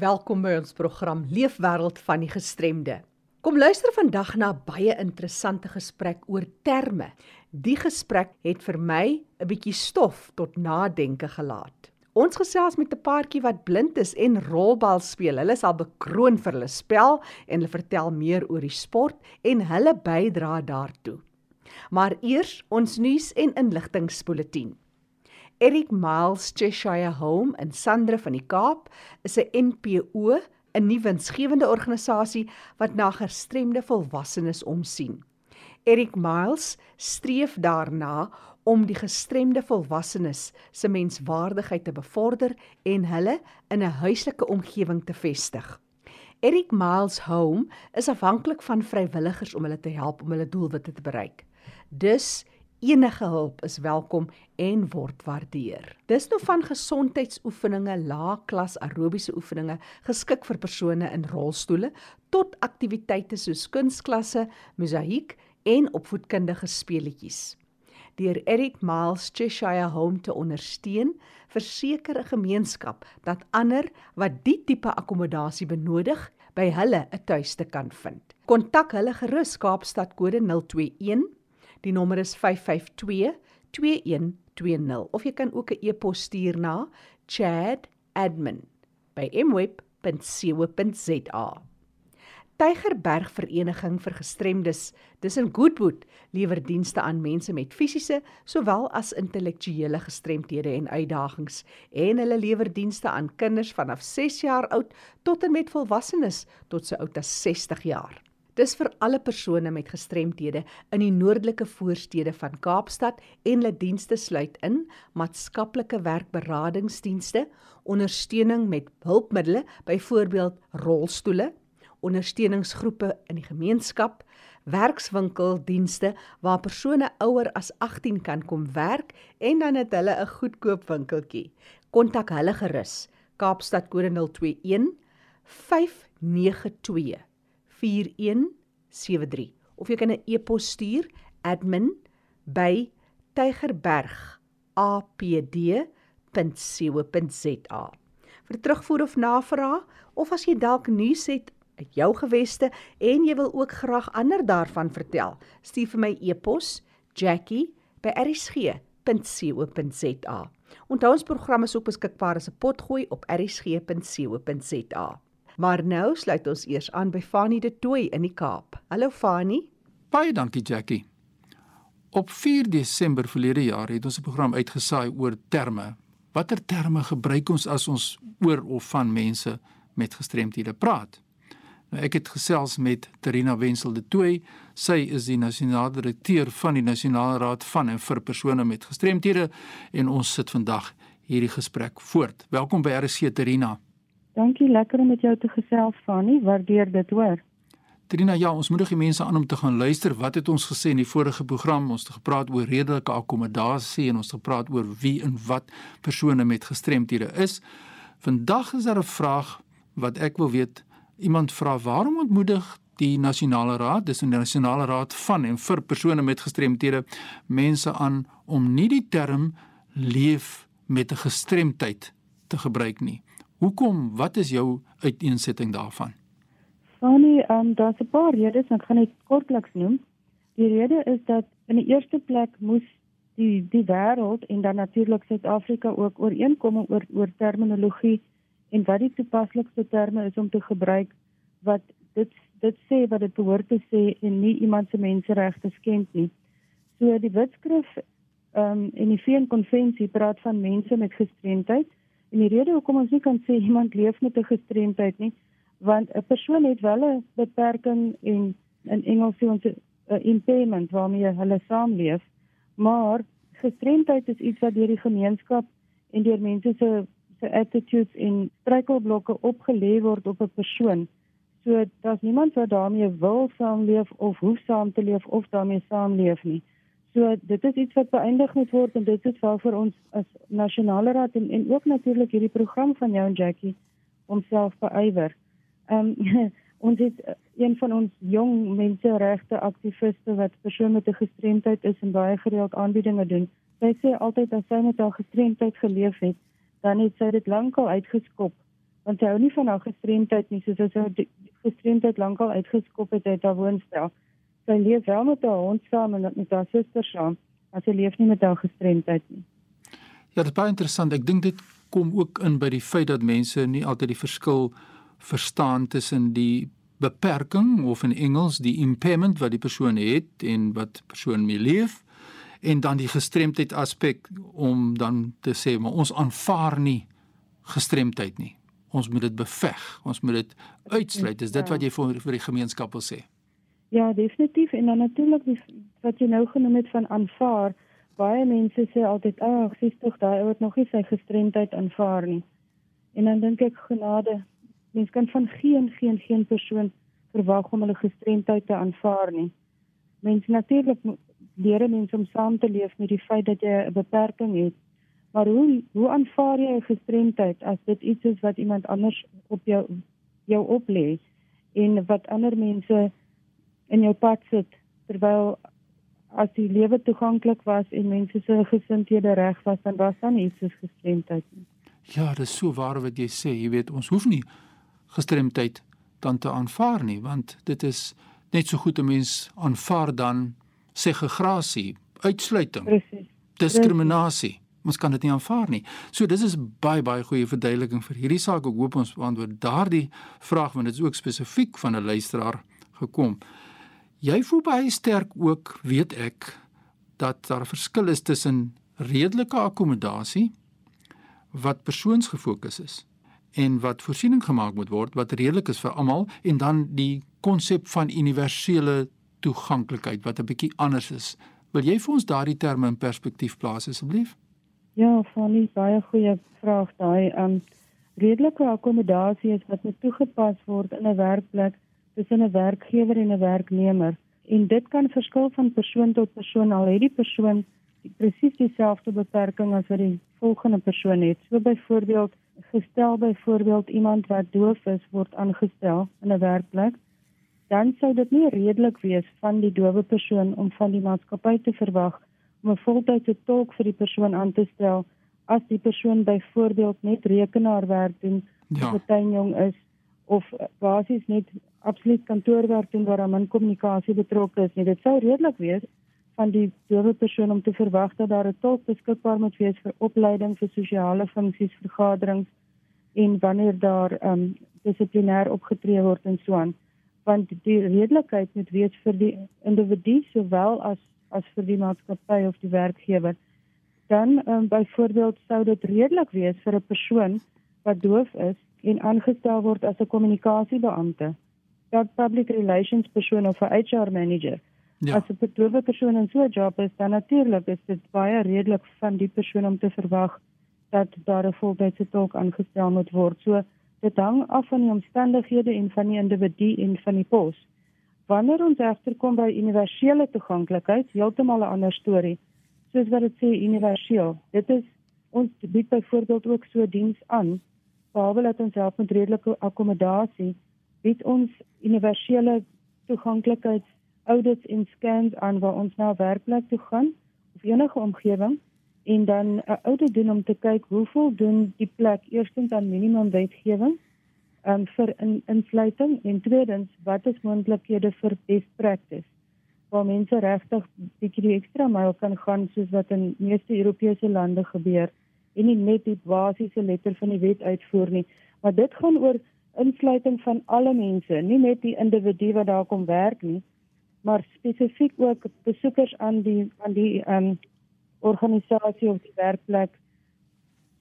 Welkom by ons program Leefwêreld van die gestremde. Kom luister vandag na baie interessante gesprek oor terme. Die gesprek het vir my 'n bietjie stof tot nadenke gelaat. Ons gesels met 'n paartjie wat blind is en rolbal speel. Hulle is al bekroon vir hulle spel en hulle vertel meer oor die sport en hulle bydra daartoe. Maar eers ons nuus en inligtingspulsatie. Eric Miles Cheshire Home in Sandre van die Kaap is 'n NPO, 'n nuwe winsgewende organisasie wat na gestremde volwassenes omsien. Eric Miles streef daarna om die gestremde volwassenes se menswaardigheid te bevorder en hulle in 'n huislike omgewing te vestig. Eric Miles Home is afhanklik van vrywilligers om hulle te help om hulle doelwitte te bereik. Dus Enige hulp is welkom en word waardeer. Dis nou van gesondheidsoefeninge, laagklas aerobiese oefeninge geskik vir persone in rolstoele tot aktiwiteite soos kunsklasse, mosaïek en opvoedkundige speletjies. Deur Eric Miles Cheshire Home te ondersteun, verseker 'n gemeenskap dat ander wat die tipe akkommodasie benodig, by hulle 'n tuiste kan vind. Kontak hulle gerus Kaapstad kode 021 Die nommer is 552 2120 of jy kan ook 'n e-pos stuur na chadadmin@mweb.co.za. Tygerberg Vereniging vir Gestremdes, dis in Goodwood, lewer dienste aan mense met fisiese sowel as intellektuele gestremthede en uitdagings en hulle lewer dienste aan kinders vanaf 6 jaar oud tot en met volwassenes tot so oud as 60 jaar. Dis vir alle persone met gestremthede in die noordelike voorstede van Kaapstad en hulle dienste sluit in maatskaplike werkberadingsdienste, ondersteuning met hulpmiddels, byvoorbeeld rolstoele, ondersteuningsgroepe in die gemeenskap, werkswinkeldienste waar persone ouer as 18 kan kom werk en dan het hulle 'n goedkoop winkeltjie. Kontak hulle gerus. Kaapstad kode 021 592 4173 of jy kan 'n e-pos stuur admin@tygerbergapd.co.za vir terugvoer of navraag of as jy dalk nuus het uit jou geweste en jy wil ook graag ander daarvan vertel stuur vir my e-pos jackie@rsg.co.za Onthou ons program is ook beskikbaar as 'n potgooi op rsg.co.za Maar nou sluit ons eers aan by Fanie de Tooi in die Kaap. Hallo Fanie. Baie dankie Jackie. Op 4 Desember verlede jaar het ons 'n program uitgesaai oor terme. Watter terme gebruik ons as ons oor of van mense met gestremthede praat? Nou ek het gesels met Terina Wenzel de Tooi. Sy is die nasionale direkteur van die Nasionale Raad van en vir persone met gestremthede en ons sit vandag hierdie gesprek voort. Welkom by RC Terina. Dankie, lekker om met jou te gesels, Fanny. Waardeer dit, hoor. Trina, ja, ons moedig die mense aan om te gaan luister. Wat het ons gesê in die vorige program? Ons het gepraat oor redelike akkommodasie en ons het gepraat oor wie en wat persone met gestremthede is. Vandag is daar 'n vraag wat ek wil weet. Iemand vra: "Waarom ontmoedig die Nasionale Raad, dis 'n Nasionale Raad van en vir persone met gestremthede, mense aan om nie die term leef met 'n gestremdheid te gebruik nie?" Hoekom? Wat is jou uiteensetting daarvan? Fanny, ehm um, daar's 'n paar redes, ek gaan net kortliks noem. Die rede is dat in die eerste plek moes die die wêreld en dan natuurlik Suid-Afrika ook ooreenkom oor oor terminologie en wat die toepaslikste terme is om te gebruik wat dit dit sê wat dit behoort te sê en nie iemand se menseregte skend nie. So die wetskrif ehm um, en die VN konvensie praat van mense met gestremdheid En die rede hoekom ons nie kan sê iemand leef met 'n gestremdheid nie, want 'n persoon het wel 'n beperking en in Engels sê ons 'n impairment waarmee hulle saamleef, maar gestremdheid is iets wat deur die gemeenskap en deur mense se se attitudes en struikelblokke opgelê word op 'n persoon. So daar's niemand wat daarmee wil saamleef of hoef saam te leef of daarmee saamleef nie. So dit is iets wat beëindig moet word en dit is waarvoor ons as nasionale raad en, en ook natuurlik hierdie program van jou en Jackie homself beywer. Ehm um, ons het eh, een van ons jong menseregte aktiviste wat persoon met 'n gestremdheid is en baie gereeld aanbiedinge doen. Sy sê altyd as sy met haar gestremdheid geleef het, dan het sy dit lankal uitgeskop want sy hou nie van haar gestremdheid nie, soos as sy gestremdheid lankal uitgeskop het uit haar woonstel. Sy leef wel met haar hond saam en met haar suster saam, maar sy leef nie met haar gestremdheid nie. Ja, dit is baie interessant. Ek dink dit kom ook in by die feit dat mense nie altyd die verskil verstaan tussen die beperking of in Engels die impairment wat die persoon het en wat persoon mee leef en dan die gestremdheid aspek om dan te sê maar ons aanvaar nie gestremdheid nie. Ons moet dit beveg. Ons moet dit uitsluit. Is dit wat jy vir vir die gemeenskap wil sê? Ja, definitief en dan natuurlik wat jy nou genoem het van aanvaar. Baie mense sê altyd, "Ag, oh, 60 daai ou het nog nie sy gestremdheid aanvaar nie." En dan dink ek genade, mens kan van geen geen geen persoon verwag om hulle gestremdheid te aanvaar nie. Mens natuurlik leer mense om saam te leef met die feit dat jy 'n beperking het. Maar hoe hoe aanvaar jy 'n gestremdheid as dit iets is wat iemand anders op jou jou oplê en wat ander mense in jou pad sit terwyl as die lewe toeganklik was en mense se gesindhede reg was dan was dan iets soos gestremdheid nie. Ja, dit is so waar wat jy sê, jy weet ons hoef nie gestremdheid dan te aanvaar nie want dit is net so goed 'n mens aanvaar dan segregasie, uitsluiting. Presies. Diskriminasie. Ons kan dit nie aanvaar nie. So dis is baie baie goeie verduideliking vir hierdie saak. Ek hoop ons beantwoord daardie vraag want dit is ook spesifiek van 'n luisteraar gekom. Jy voel baie sterk ook, weet ek, dat daar 'n verskil is tussen redelike akkommodasie wat persoonsgefokus is en wat voorsiening gemaak moet word wat redelik is vir almal en dan die konsep van universele toeganklikheid wat 'n bietjie anders is. Wil jy vir ons daardie terme in perspektief plaas asseblief? Ja, Fanny, baie goeie vraag daai. Um redelike akkommodasie is wat moet toegepas word in 'n werkplek tussen 'n werkgewer en 'n werknemer. En dit kan verskil van persoon tot persoon al het die persoon die presies dieselfde beperking as wat die volgende persoon het. So byvoorbeeld gestel byvoorbeeld iemand wat doof is word aangestel in 'n werkplek dan sou dit nie redelik wees van die dowe persoon om van die maatskappy te verwag om 'n voltydse tolk vir die persoon aan te stel as die persoon byvoorbeeld net rekenaarwerk doen ja. of tuinjong is of basies net absoluut kantoorwerk doen waar aan kommunikasie betrokke is nie dit sou redelik wees van die dowe persoon om te verwag dat daar 'n tolk beskikbaar moet wees vir opleiding vir sosiale funksies vergaderings en wanneer daar um, dissiplinêr opgetree word en so aan want die redelikheid moet wees vir die individu sowel as as vir die maatskappy of die werkgewer. Dan um, byvoorbeeld sou dit redelik wees vir 'n persoon wat doof is en aangestel word as 'n kommunikasiebeampte. Dat public relations persoon of 'n HR manager. Ja. As 'n doof persoon in so 'n job is, dan natuurlik is dit baie redelik van die persoon om te verwag dat daar 'n voltydse tolk aangestel moet word. So Dit hang af van die omstandighede en van die individu en van die pos. Wanneer ons agterkom by universele toeganklikheid, heeltemal 'n ander storie. Soos wat dit sê universeel. Dit is ons bied byvoorbeeld ook so diens aan. Behalwe dat ons help met redelike akkommodasie, bied ons universele toeganklikheid audits en scans aan waar ons na 'n werkplek toe gaan of enige omgewing en dan 'n audit doen om te kyk hoe voldoen die plek eerstens aan minimum wetgewing um, vir in, insluiting en tweedens wat is moontlikhede vir best practice waar mense regtig bietjie die ekstra myl kan gaan soos wat in meeste Europese lande gebeur en nie net die basiese letter van die wet uitvoer nie maar dit gaan oor insluiting van alle mense nie net die individu wat daar kom werk nie maar spesifiek ook besoekers aan die aan die um, organisasie of die werkplek.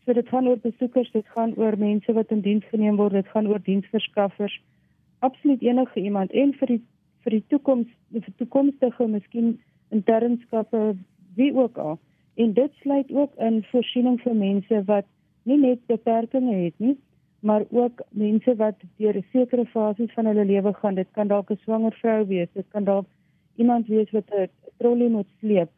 So dit gaan oor besoekers, dit gaan oor mense wat in diens geneem word, dit gaan oor diensverskaffers. Absoluut enige iemand en vir die vir die toekoms, vir toekomstige miskien internskappe, wie ook al. En dit sluit ook in voorsiening vir mense wat nie net beperkings het nie, maar ook mense wat deur 'n sekere fases van hulle lewe gaan. Dit kan dalk 'n swanger vrou wees, dit kan dalk iemand wees wat 'n trolley moet sleep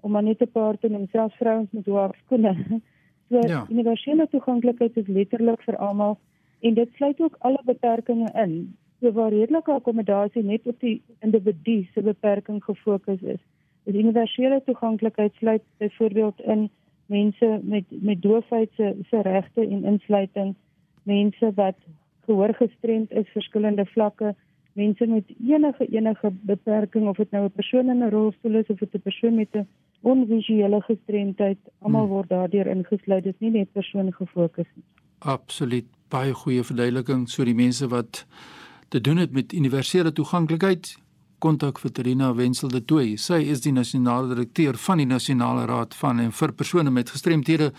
om maar net 'n paar te noem, selfs vrouens met hoë skoene. So ja. universele toeganklikheid is letterlik vir almal en dit sluit ook alle beperkings in. So waar redelike akkommodasie net op die individu se beperking gefokus is. Die universele toeganklikheid sluit byvoorbeeld in mense met met doofheid se se regte en insluiting mense wat gehoor gestremd is verskillende vlakke, mense met enige enige beperking of dit nou 'n persoon in 'n rolstoel is of dit 'n persoon met 'n onvisuele gestremdheid, almal hmm. word daardeur ingesluit. Dit is nie net persoon gefokus nie. Absoluut baie goeie verduideliking so die mense wat te doen het met universele toeganklikheid kontak vir Terina Wenzel de Tooi. Sy is die nasionale direkteur van die Nasionale Raad van en vir persone met gestremthede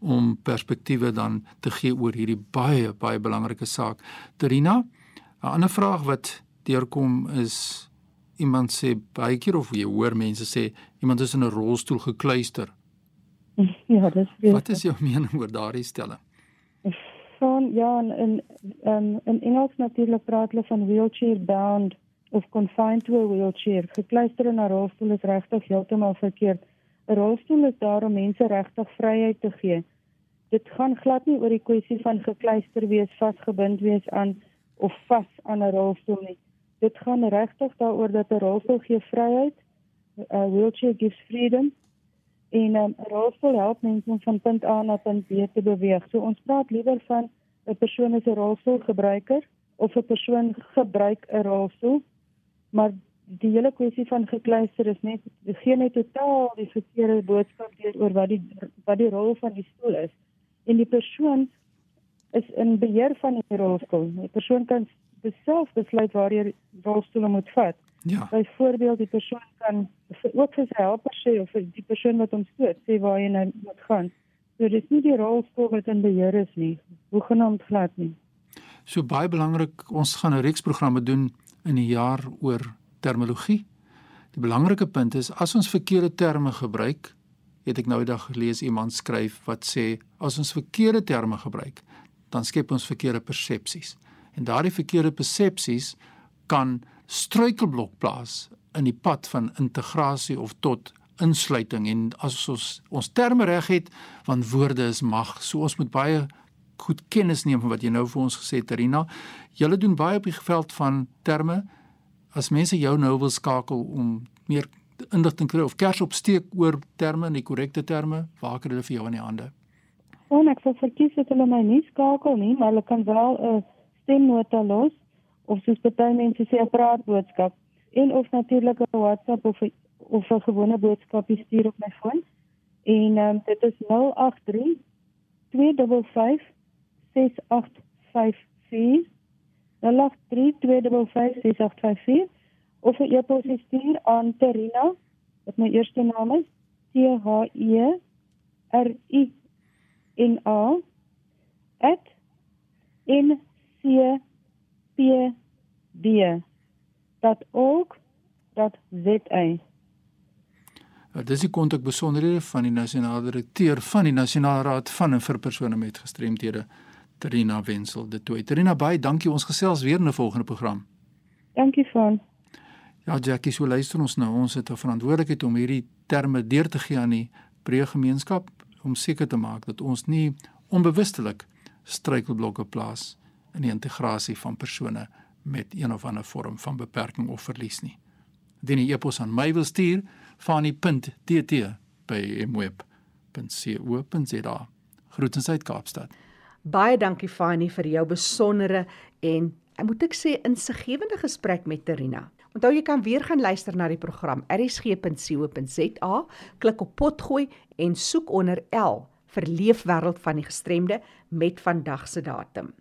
om perspektiewe dan te gee oor hierdie baie baie belangrike saak. Terina, 'n ander vraag wat deurkom is iemand sê baie keer of jy hoor mense sê iemand is in 'n rolstoel gekluister. Ja, dis Wat is jou mening oor daardie stelling? Van ja, in in, um, in Engels natuurlik praat hulle van wheelchair bound of confined to a wheelchair. Gekluister in 'n rolstoel is regtig heeltemal verkeerd. 'n Rolstoel is daar om mense regtig vryheid te gee. Dit gaan glad nie oor die kwessie van gekluister wees, vasgebind wees aan of vas aan 'n rolstoel nie. Dit gaan regtig daaroor dat 'n rolstoel gee vryheid. 'n Wheelchair gives freedom. En 'n um, rolstoel help mense om van punt A na punt B te beweeg. So ons praat liewer van 'n persoon is 'n rolstoelgebruiker of 'n persoon gebruik 'n rolstoel maar die hele kwessie van gekluister is net gee net totaal die verkeerde boodskap deur oor wat die wat die rol van die stoel is. En die persoon is in beheer van die rolstoel. Die persoon kan self besluit waar hy rolstoel moet vat. Ja. Byvoorbeeld die persoon kan ook vir sy helper sê of die persoon wat hom stoot sê waar hy nou moet gaan. So dit is nie die rolstoel wat in beheer is nie. Hoe genoem glad nie. So baie belangrik, ons gaan 'n reeks programme doen in die jaar oor terminologie. Die belangrike punt is as ons verkeerde terme gebruik, het ek nou eendag gelees iemand skryf wat sê as ons verkeerde terme gebruik, dan skep ons verkeerde persepsies. En daardie verkeerde persepsies kan struikelblok plaas in die pad van integrasie of tot insluiting en as ons ons terme reg het want woorde is mag so ons moet baie goed kennis neem van wat jy nou vir ons gesê het Rina. Julle doen baie op die veld van terme. As mense jou nou wil skakel om meer inligting kry of kers opsteek oor terme en die korrekte terme, waar kan hulle vir jou in die hande? Oh, ek sou verkies dat hulle my nie skakel nie, maar hulle kan wel 'n uh, stemnota los of soos baie mense sê 'n praatboodskap en of natuurlik 'n WhatsApp of 'n of 'n gewone boodskap stuur op my foon. En um, dit is 083 255 6854 of 'n e-pos stuur aan Terina wat my eerste naam is T H E R I N A @ncpd.org.za Uh, dis die kontak besonderhede van die nasionale direkteur van die nasionale raad van en vir persone met gestremthede Trina Wenzel de Tooi. Trina baie dankie ons gesels weer in 'n volgende program. Dankie van. Ja Jackie, so luister ons nou. Ons het 'n verantwoordelikheid om hierdie terme deur te gee aan die breë gemeenskap om seker te maak dat ons nie onbewustelik struikelblokke plaas in die integrasie van persone met een of ander vorm van beperking of verlies nie. Dien die e-pos aan my wil stuur fani.tt@mweb.co.za. Groetens uit Kaapstad. Baie dankie Fani vir jou besondere en ek moet ek sê insiggewende gesprek met Terina. Onthou jy kan weer gaan luister na die program erisg.co.za, klik op potgooi en soek onder L vir leefwêreld van die gestremde met vandag se datum.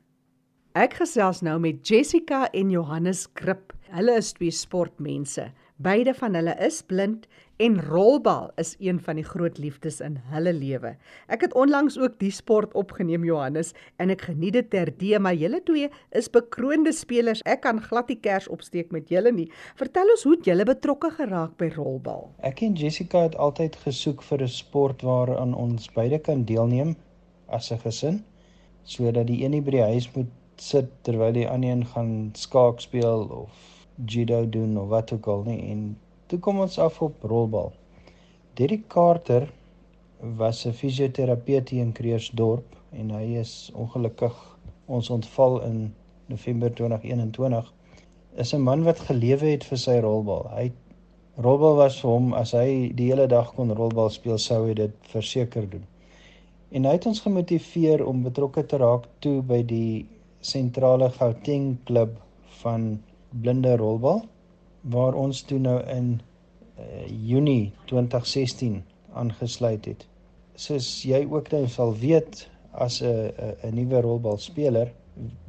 Ek gesels nou met Jessica en Johannes Krip. Hulle is twee sportmense. Beide van hulle is blind en rolbal is een van die groot liefdes in hulle lewe. Ek het onlangs ook die sport opgeneem Johannes en ek geniet dit terdee, maar julle twee is bekroonde spelers. Ek kan glad nie kers opsteek met julle nie. Vertel ons hoe het julle betrokke geraak by rolbal? Ek en Jessica het altyd gesoek vir 'n sport waaraan ons beide kan deelneem as 'n gesin, sodat die een nie by die huis moet sit terwyl die ander een gaan skaak speel of judo doen of wat ook al nie en toe kom ons af op rolbal. Derek Carter was 'n fisioterapeut in Kreersdorp en hy is ongelukkig ons ontval in November 2021. Is 'n man wat gelewe het vir sy rolbal. Hy rolbal was vir hom as hy die hele dag kon rolbal speel sou hy dit verseker doen. En hy het ons gemotiveer om betrokke te raak toe by die sentrale Gauteng klub van blinde rolbal waar ons toe nou in uh, Junie 2016 aangesluit het. Soos jy ook nou sal weet as 'n 'n nuwe rolbalspeler,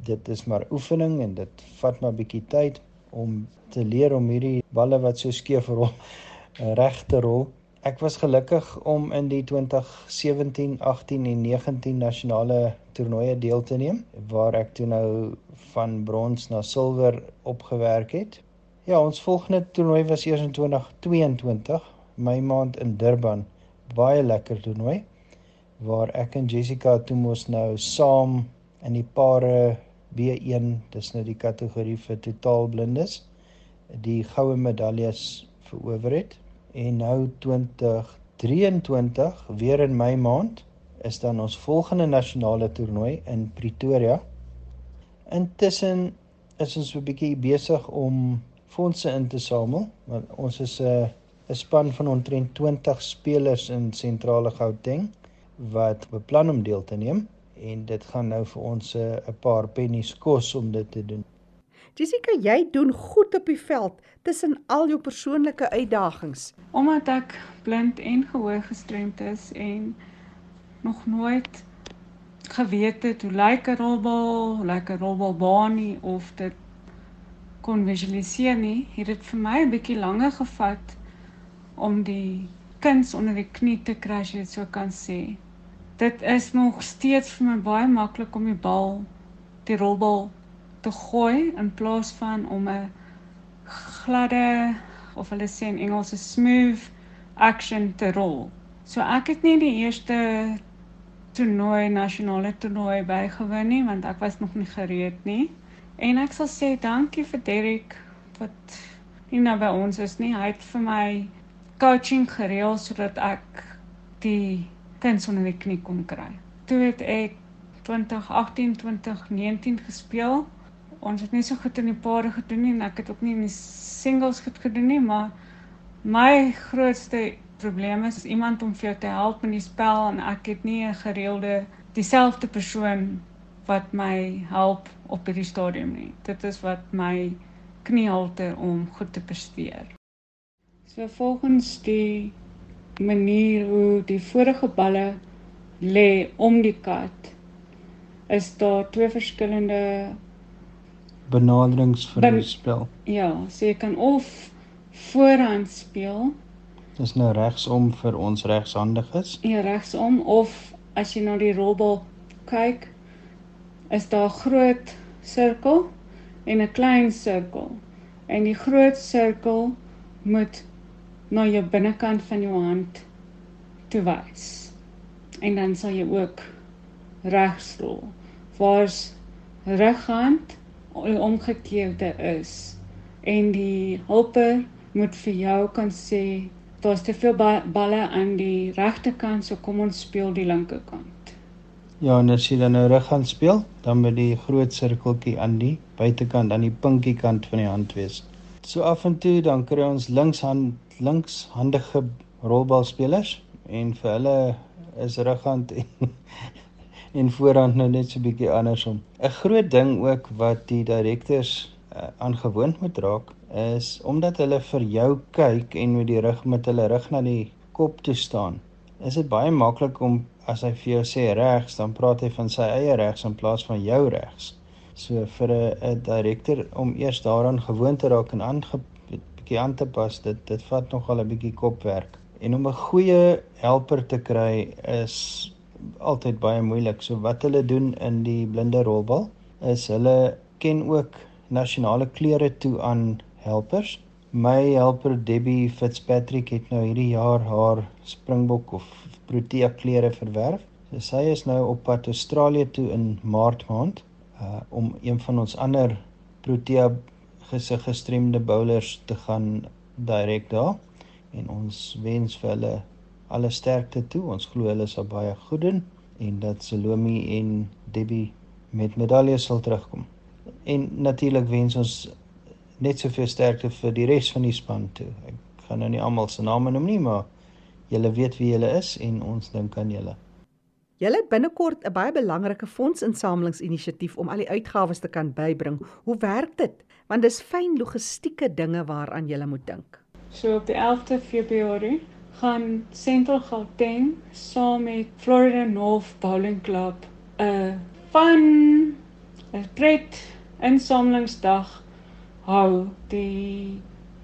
dit is maar oefening en dit vat maar bietjie tyd om te leer om hierdie balle wat so skeef rol reg te rol Ek was gelukkig om in die 2017, 18 en 19 nasionale toernooie deel te neem waar ek toe nou van brons na silwer opgewerk het. Ja, ons volgende toernooi was eers in 2022, my maand in Durban. Baie lekker toernooi waar ek en Jessica toe mos nou saam in die pare B1, dis nou die kategorie vir totaalblindes, die goue medaljes verower het en nou 2023 weer in Mei maand is dan ons volgende nasionale toernooi in Pretoria. Intussen is ons 'n bietjie besig om fondse in te samel want ons is 'n 'n span van omtrent 20 spelers in sentrale Gauteng wat beplan om deel te neem en dit gaan nou vir ons 'n paar pennies kos om dit te doen. Jessica, jy doen goed op die veld tussen al jou persoonlike uitdagings. Omdat ek blind en gehoorgestremd is en nog nooit geweet het hoe lyk 'n rolbal, hoe lyk 'n rolbalbaan nie of dit kon visualiseer nie, het dit vir my 'n bietjie langer gevat om die kuns onder die knie te kry, as jy dit so kan sê. Dit is nog steeds vir my baie maklik om die bal, die rolbal te gooi in plaas van om 'n gladde of hulle sê in Engels 'n smooth action te rol. So ek het nie die eerste toernooi nasionale toernooi bygewoon nie want ek was nog nie gereed nie. En ek sal sê dankie vir Derek wat nie nou by ons is nie. Hy het vir my coaching gereël sodat ek die tens onder die knie kon kry. Toe het ek 2018 2019 gespeel ons het nie so goed in die pare gedoen nie en ek het ook nie in die singles goed gedoen nie, maar my grootste probleem is iemand om vir jou te help in die spel en ek het nie 'n gereelde dieselfde persoon wat my help op hierdie stadium nie. Dit is wat my knie halter om goed te presteer. So volgens die manier hoe die vorige balle lê om die kat is daar twee verskillende benaderings vir ben, die spel. Ja, so jy kan of voorhand speel. Dis nou regsom vir ons regshandiges. Ja, regsom of as jy na die rolbal kyk, is daar 'n groot sirkel en 'n klein sirkel. En die groot sirkel moet na jou binnekant van jou hand toe wys. En dan sal jy ook regs rol. Waar's reghand omgekeerde is en die hulper moet vir jou kan sê daar's te veel ba balle aan die regterkant so kom ons speel die linkerkant. Ja, en as jy dan nou reg gaan speel, dan moet die groot sirkeltjie aan die buitekant aan die pinkie kant van die hand wees. So af en toe dan kry ons linkshand linkshandige rolbalspelers en vir hulle is reghand en en voorhand nou net so 'n bietjie andersom. 'n Groot ding ook wat die direkteurs uh, aangewoond moet raak is omdat hulle vir jou kyk en met die rug met hulle rug na die kop toe staan. Is dit baie maklik om as hy vir jou sê regs, dan praat hy van sy eie regs in plaas van jou regs. So vir 'n 'n direkteur om eers daaraan gewoond te raak en aan bietjie aan te pas, dit dit vat nogal 'n bietjie kopwerk. En om 'n goeie helper te kry is altyd baie moeilik. So wat hulle doen in die blinde rolbal is hulle ken ook nasionale kleure toe aan helpers. My helper Debbie Fitzpatrick het nou hierdie jaar haar Springbok of Protea kleure verwerf. So sy is nou op pad Australië toe in Maart maand uh om een van ons ander Protea gesig gestremde bowlers te gaan direk daar en ons wens vir hulle alle sterkte toe. Ons glo hulle sal baie goed doen en dat Salome en Debbie met medaljes sal terugkom. En natuurlik wens ons net soveel sterkte vir die res van die span toe. Ek gaan nou nie almal se name noem nie, maar julle weet wie julle is en ons dink aan julle. Julle het binnekort 'n baie belangrike fondsinsamelingsinisiatief om al die uitgawes te kan bybring. Hoe werk dit? Want dis fyn logistieke dinge waaraan jy moet dink. So op die 11de Februarie gaan Central Gauteng saam met Florida North Bowling Club 'n fun 'n pret insamelingsdag hou. Die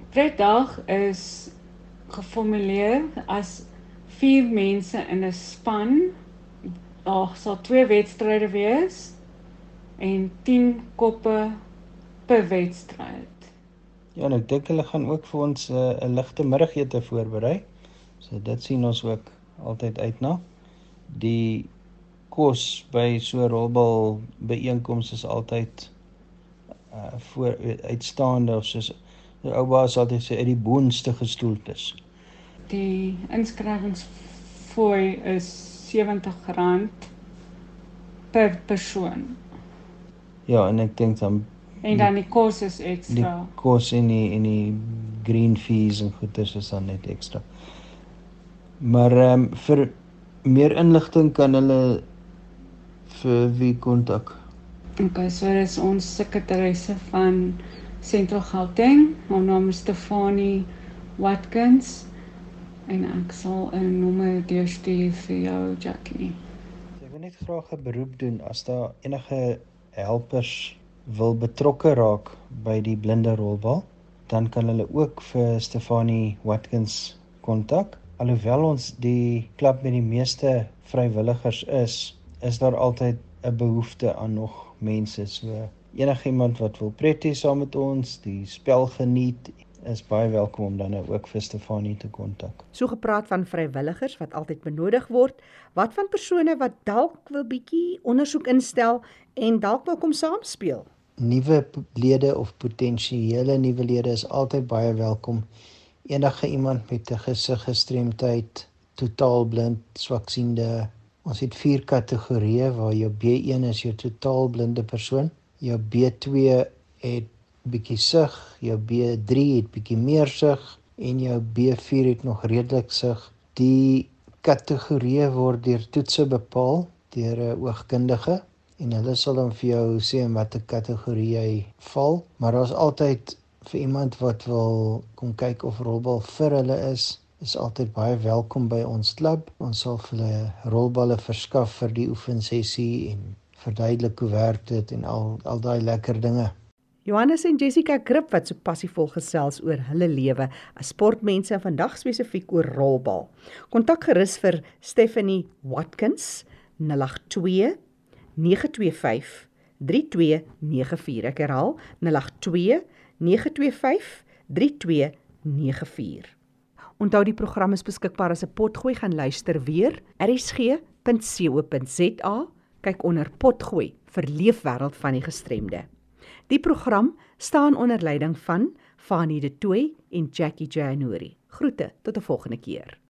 pretdag is geformuleer as vier mense in 'n span daar sal twee wedstryde wees en 10 koppe per wedstryd. Ja, en ek dink hulle gaan ook vir ons 'n uh, ligte middagete voorberei. So dit sien ons ook altyd uit na. Die kos by so rolbal byeenkomste is altyd uh voor uitstaande of soos die ou baas altyd sê uit die boonste gestoeltes. Die inskrywingsfooi is R70 per persoon. Ja, en ek dink dan en dan die kos is ekstra. Die kos en die en die green fees en goeders is dan net ekstra. Maar ehm um, vir meer inligting kan hulle vir wie kontak? Okay, so dis ons sekretaresse van Central Gauteng, ons naam is Stefanie Watkins en ek sal 'n nommer deurstuur vir jou Jackie. Ek wil net graag 'n beroep doen as daar enige helpers wil betrokke raak by die blinde rolbal, dan kan hulle ook vir Stefanie Watkins kontak. Alhoewel ons die klub met die meeste vrywilligers is, is daar altyd 'n behoefte aan nog mense. So enigiemand wat wil pretty saam met ons, die spel geniet is baie welkom om dan nou ook vir Stefanie te kontak. So gepraat van vrywilligers wat altyd benodig word, wat van persone wat dalk wil bietjie ondersoek instel en dalk wil kom saamspeel? Nuwe lede of potensiële nuwe lede is altyd baie welkom. Enige iemand met 'n gesiggestremdheid, totaalblind, swaksiende. Ons het vier kategorieë waar jou B1 is jou totaalblinde persoon, jou B2 het bietjie sug, jou B3 het bietjie meer sug en jou B4 het nog redelik sug. Die kategorieë word deur toetse bepaal deur 'n oogkundige en hulle sal dan vir jou sê in watter kategorie jy val, maar daar's altyd vir iemand wat wil kom kyk of rolbal vir hulle is, is altyd baie welkom by ons klub. Ons sal vir hulle rolballe verskaf vir die oefensessie en verduidelik hoe werk dit en al al daai lekker dinge. Johannes en Jessica Krip wat so passievol gesels oor hulle lewe as sportmense en vandag spesifiek oor rolbal. Kontak gerus vir Stephanie Watkins 082 925 3294. Ek herhaal 082 925 3294. Onthou die program is beskikbaar as 'n potgooi gaan luister weer. rsg.co.za kyk onder potgooi vir leefwêreld van die gestremde. Die program staan onder leiding van Fanie De Tooy en Jackie January. Groete tot 'n volgende keer.